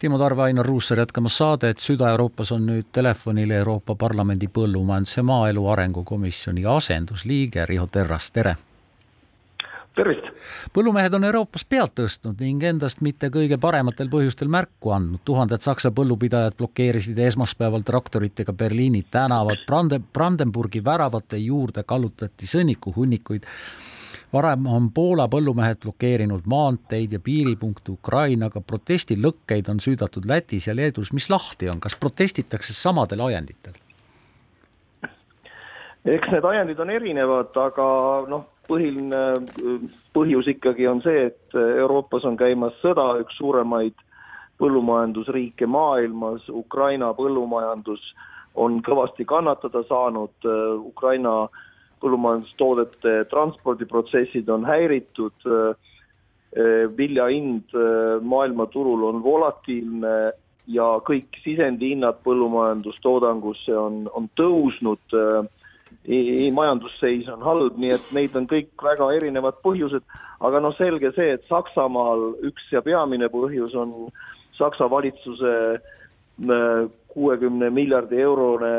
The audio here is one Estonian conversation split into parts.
Timo Tarve, Ainar Ruussaar jätkamas saadet Süda-Euroopas on nüüd telefonil Euroopa Parlamendi põllumajandus- ja maaelu arengukomisjoni asendusliige Riho Terras, tere! tervist! põllumehed on Euroopas pead tõstnud ning endast mitte kõige parematel põhjustel märku andnud. tuhanded Saksa põllupidajad blokeerisid esmaspäeval traktoritega Berliini tänavad, Brande-, Brandenburgi väravate juurde kallutati sõnnikuhunnikuid varem on Poola põllumehed blokeerinud maanteid ja piiripunkte Ukrainaga, protestilõkkeid on süüdatud Lätis ja Leedus, mis lahti on, kas protestitakse samadel ajenditel? eks need ajendid on erinevad, aga noh, põhiline põhjus ikkagi on see, et Euroopas on käimas sõda, üks suuremaid põllumajandusriike maailmas, Ukraina põllumajandus on kõvasti kannatada saanud, Ukraina äh, põllumajandustoodete transpordiprotsessid on häiritud, vilja hind maailmaturul on volatiilne ja kõik sisendihinnad põllumajandustoodangusse on, on tõusnud, majandusseis on halb, nii et neid on kõik väga erinevad põhjused, aga noh, selge see, et Saksamaal üks ja peamine põhjus on Saksa valitsuse kuuekümne miljardi eurone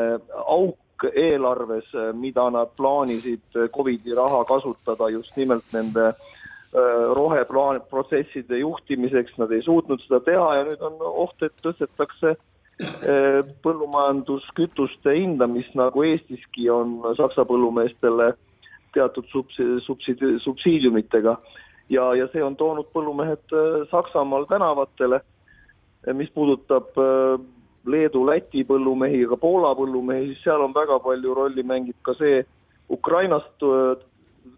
auk, eelarves, mida nad plaanisid Covidi raha kasutada just nimelt nende äh, roheplaan, protsesside juhtimiseks, nad ei suutnud seda teha ja nüüd on oht, et tõstetakse põllumajanduskütuste hinda, mis nagu Eestiski on Saksa põllumeestele teatud subsi-, subsidi-, subsiidiumitega. ja, ja see on toonud põllumehed Saksamaal tänavatele, mis puudutab Leedu, Läti põllumehi, ka Poola põllumehi, siis seal on väga palju rolli mängib ka see Ukrainast äh,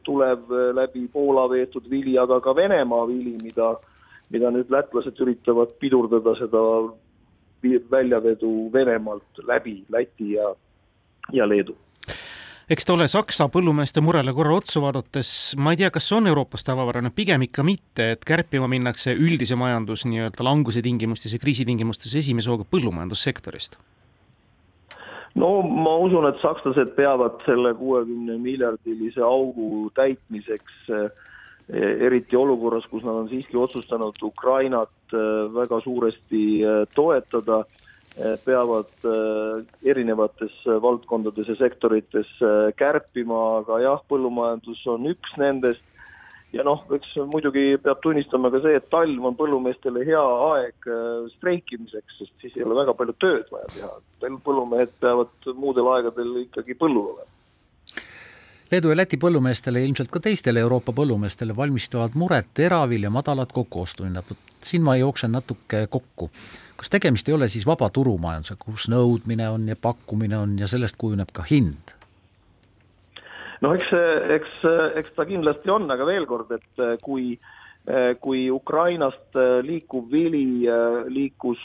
tulev äh, läbi Poola veetud vili, aga ka Venemaa vili, mida, mida nüüd lätlased üritavad pidurdada seda väljavedu Venemaalt läbi Läti ja, ja Leedu eks ta ole Saksa põllumeeste murele korra otsa vaadates, ma ei tea, kas see on Euroopas tavapärane, pigem ikka mitte, et kärpima minnakse üldise majandus nii-öelda languse tingimustes ja kriisi tingimustes esimese hooga põllumajandussektorist? no ma usun, et sakslased peavad selle kuuekümne miljardilise augu täitmiseks eriti olukorras, kus nad on siiski otsustanud Ukrainat väga suuresti toetada Eh, peavad eh, erinevates eh, valdkondades ja sektorites kärpima, aga jah, põllumajandus on üks nendest ja noh, eks muidugi peab tunnistama ka see, et talv on põllumeestele hea aeg streikimiseks, sest siis ei ole väga palju tööd vaja teha. põllumehed peavad muudel aegadel ikkagi põllul olema. Leedu ja Läti põllumeestele ja ilmselt ka teistele Euroopa põllumeestele valmistavad muret teravilja madalad kokkuostuhinnad. siin ma jooksen natuke kokku kas tegemist ei ole siis vaba turumajandusega, kus nõudmine on ja pakkumine on ja sellest kujuneb ka hind? no eks, eks, eks ta kindlasti on, aga veel kord, et kui, kui Ukrainast liikuv vili liikus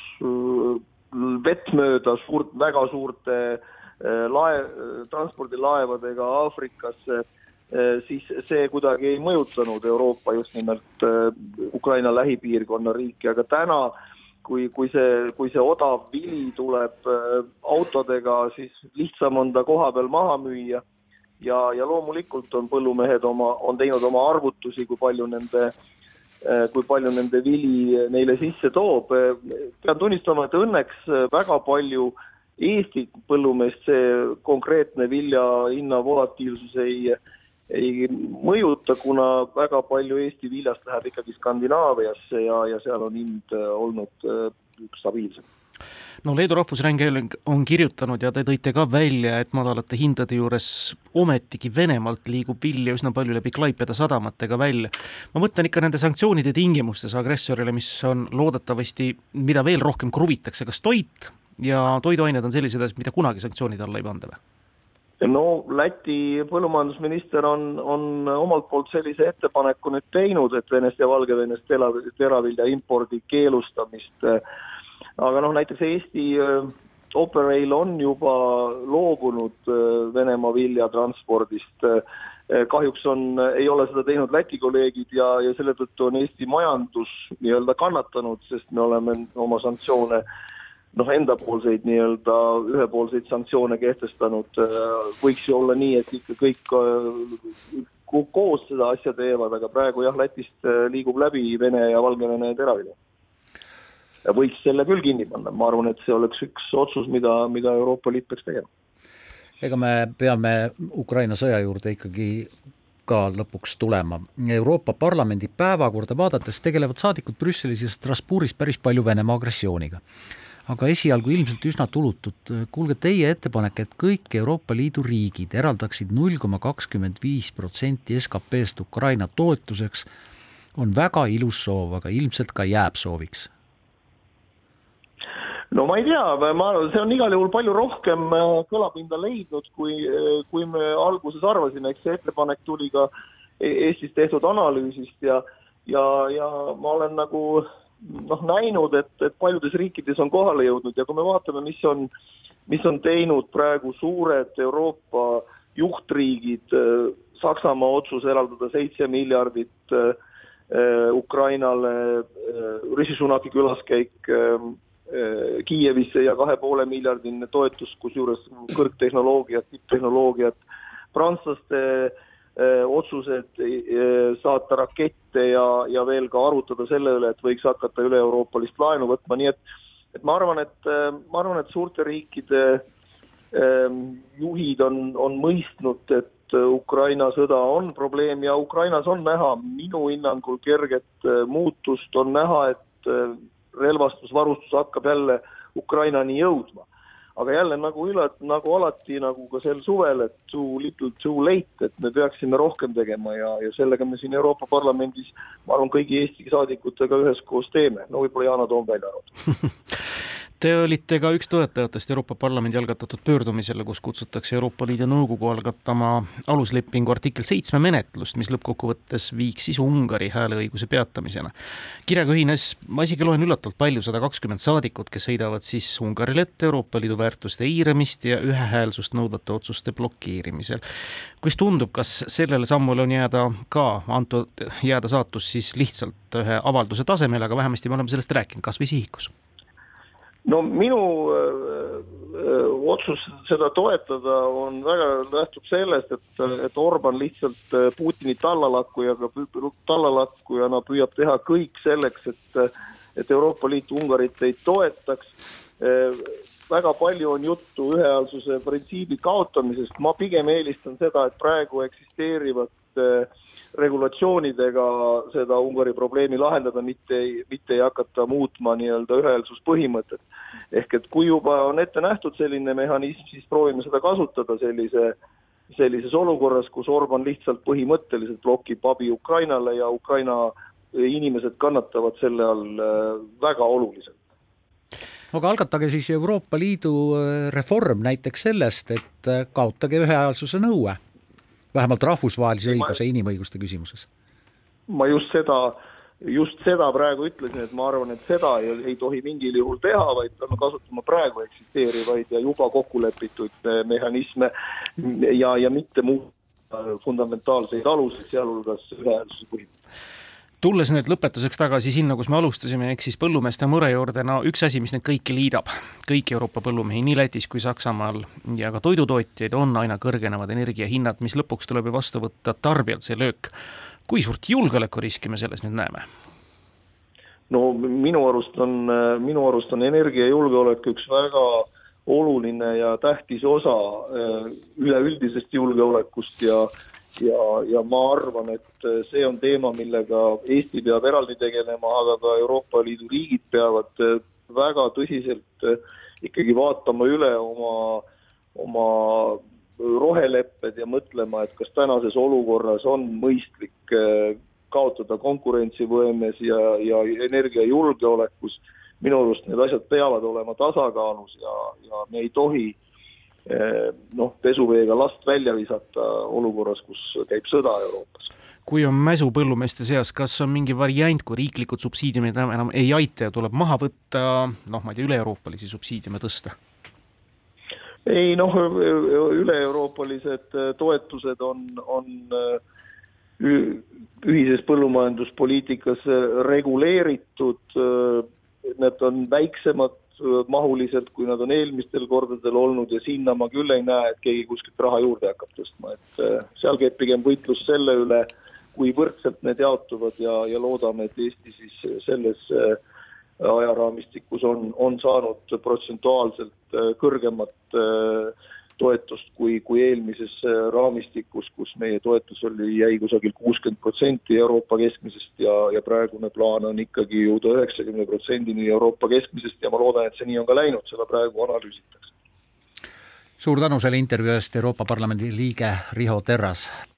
vett mööda suurt, väga suurte lae, transpordilaevadega Aafrikasse, siis see kuidagi ei mõjutanud Euroopa just nimelt Ukraina lähipiirkonna riiki, aga täna äh, kui, kui see, kui see odav vili tuleb äh, autodega, siis lihtsam on ta koha peal maha müüa. ja, ja loomulikult on põllumehed oma, on teinud oma arvutusi, kui palju nende, äh, kui palju nende vili neile sisse toob. pean tunnistama, et õnneks väga palju Eesti põllumeest see konkreetne vilja hinna volatiilsus ei ei mõjuta, kuna väga palju Eesti viljast läheb ikkagi Skandinaaviasse ja, ja seal on hind äh, olnud äh, stabiilsem no Leedu Rahvusringhääling on kirjutanud ja te tõite ka välja, et madalate hindade juures ometigi Venemaalt liigub vilja üsna palju läbi Klaipeda sadamatega välja. ma mõtlen ikka nende sanktsioonide tingimustes agressorile, mis on loodetavasti, mida veel rohkem kruvitakse, kas toit ja toiduained on sellised asjad, mida kunagi sanktsioonide alla ei panda või? no Läti põllumajandusminister on, on omalt poolt sellise ettepaneku nüüd teinud, et Venest ja Valgevenest teravilja impordi keelustamist. aga noh, näiteks Eesti äh, Operail on juba loobunud äh, Venemaa viljatranspordist. Äh, kahjuks on, ei ole seda teinud Läti kolleegid ja, ja selle tõttu on Eesti majandus nii-öelda kannatanud, sest me oleme oma sanktsioone noh, endapoolseid nii-öelda ühepoolseid sanktsioone kehtestanud, äh, võiks ju olla nii, et ikka kõik äh, koos seda asja teevad, aga praegu jah, Lätist äh, liigub läbi Vene ja Valgevene teravili võiks selle küll kinni panna, ma arvan, et see oleks üks otsus, mida, mida Euroopa Liit peaks tegema. ega me peame Ukraina sõja juurde ikkagi ka lõpuks tulema. Euroopa Parlamendi päevakorda vaadates tegelevad saadikud Brüsselis ja Strasbourgis päris palju Venemaa agressiooniga. Aga esialgu ilmselt üsna tulutud, kuulge teie ettepanek, et kõik Euroopa Liidu riigid eraldaksid null koma kakskümmend viis protsenti SKP-st Ukraina toetuseks, on väga ilus soov, aga ilmselt ka jääb sooviks. No ma ei tea, ma, see on igal juhul palju rohkem äh, kõlapinda leidnud, kui, äh, kui me alguses arvasime, eks see ettepanek tuli ka e-, Eestis tehtud analüüsist ja, ja, ja ma olen nagu noh, näinud, et, et paljudes riikides on kohale jõudnud ja kui me vaatame, mis on, mis on teinud praegu suured Euroopa juhtriigid, äh, Saksamaa otsus eraldada seitse miljardit Ukrainale, Rishi Sunaki külaskäik Äh, Kiievisse ja kahe poole miljardiline toetus, kusjuures kõrgtehnoloogiat, tipptehnoloogiat, prantslaste äh, otsused äh, saata rakette ja, ja veel ka arutada selle üle, et võiks hakata üle-euroopalist laenu võtma, nii et et ma arvan, et ma arvan, et suurte riikide ähm, juhid on, on mõistnud, et Ukraina sõda on probleem ja Ukrainas on näha minu hinnangul kerget muutust, on näha, et relvastusvarustus hakkab jälle Ukrainani jõudma. Aga jälle nagu üle, nagu alati, nagu ka sel suvel, et too little too late, et me peaksime rohkem tegema ja, ja sellega me siin Euroopa Parlamendis, ma arvan, kõigi Eesti saadikutega üheskoos teeme, no võib-olla Yana Toom välja arvatud Te olite ka üks toetajatest Euroopa Parlamendi algatatud pöördumisele, kus kutsutakse Euroopa Liidu Nõukogu algatama aluslepingu artikkel seitsme menetlust, mis lõppkokkuvõttes viiks siis Ungari hääleõiguse peatamisena. kirjaga ühines, ma isegi loen üllatavalt palju, sada kakskümmend saadikut, kes heidavad siis Ungarile ette Euroopa Liidu väärtuste eiramist ja ühehäälsust nõudvate otsuste blokeerimisel. kuidas tundub, kas sellele sammule on jääda ka antud, jääda saatus siis lihtsalt ühe avalduse tasemele, aga vähemasti me oleme sellest rääkinud, kas või sihikus no minu öö, otsus seda toetada on väga, lähtub sellest, et, et Orban lihtsalt Putini tallalakkujaga, tallalakkujana püüab teha kõik selleks, et et Euroopa Liit Ungarit ei toetaks. väga palju on juttu ühehäälsuse printsiibi kaotamisest, ma pigem eelistan seda, et praegu eksisteerivat regulatsioonidega seda Ungari probleemi lahendada, mitte ei, mitte ei hakata muutma nii-öelda ühehäälsuspõhimõtet. ehk et kui juba on ette nähtud selline mehhanism, siis proovime seda kasutada sellise, sellises olukorras, kus Orban lihtsalt põhimõtteliselt blokib abi Ukrainale ja Ukraina inimesed kannatavad selle all äh, väga oluliselt aga algatage siis Euroopa Liidu äh, reform näiteks sellest, et äh, kaotage ühehäälsuse nõue vähemalt rahvusvahelise õiguse ja inimõiguste küsimuses? ma just seda, just seda praegu ütlesin, et ma arvan, et seda ei, ei tohi mingil juhul teha, vaid peame kasutama praegu eksisteerivaid ja juba kokku lepitud eh, mehhanisme ja, ja mitte muuta fundamentaalseid aluseid, sealhulgas ühehäälsuse põhimõtet tulles nüüd lõpetuseks tagasi sinna, kus me alustasime, ehk siis põllumeeste mure juurde, no üks asi, mis neid kõiki liidab, kõiki Euroopa põllumehi nii Lätis kui Saksamaal ja ka toidutootjaid, on aina kõrgenevad energiahinnad, mis lõpuks tuleb ju vastu võtta tarbijalt see löök. kui suurt julgeolekuriski me selles nüüd näeme? no minu arust on, minu arust on energiajulgeolek üks väga oluline ja tähtis osa üleüldisest julgeolekust ja ja, ja ma arvan, et äh, see on teema, millega Eesti peab eraldi tegelema, aga ka Euroopa Liidu riigid peavad äh, väga tõsiselt äh, ikkagi vaatama üle oma, oma rohelepped ja mõtlema, et kas tänases olukorras on mõistlik kaotada konkurentsivõimes ja, ja energiajulgeolekus. minu arust need asjad peavad olema tasakaalus ja, ja me ei tohi äh, noh, pesuveega last välja visata olukorras, kus käib sõda Euroopas. kui on mäsu põllumeeste seas, kas on mingi variant, kui riiklikud subsiidiumid enam, enam ei aita ja tuleb maha võtta, noh, ma ei tea, üle-euroopalisi subsiidiume tõsta? ei noh, üle-euroopalised toetused on, on ühises põllumajanduspoliitikas reguleeritud, need on väiksemad mahuliselt, kui nad on eelmistel kordadel olnud ja sinna ma küll ei näe, et keegi kuskilt raha juurde hakkab tõstma, et äh, seal käib pigem võitlus selle üle, kui võrdselt need jaotuvad ja, ja loodame, et Eesti siis selles äh, ajaraamistikus on, on saanud protsentuaalselt kõrgemat toetust kui, kui eelmises raamistikus, kus meie toetus oli, jäi kusagil kuuskümmend protsenti Euroopa keskmisest ja, ja praegune plaan on ikkagi jõuda üheksakümne protsendini Euroopa keskmisest ja ma loodan, et see nii on ka läinud, seda praegu analüüsitakse suur tänu selle intervjuu eest, Euroopa Parlamendi liige Riho Terras.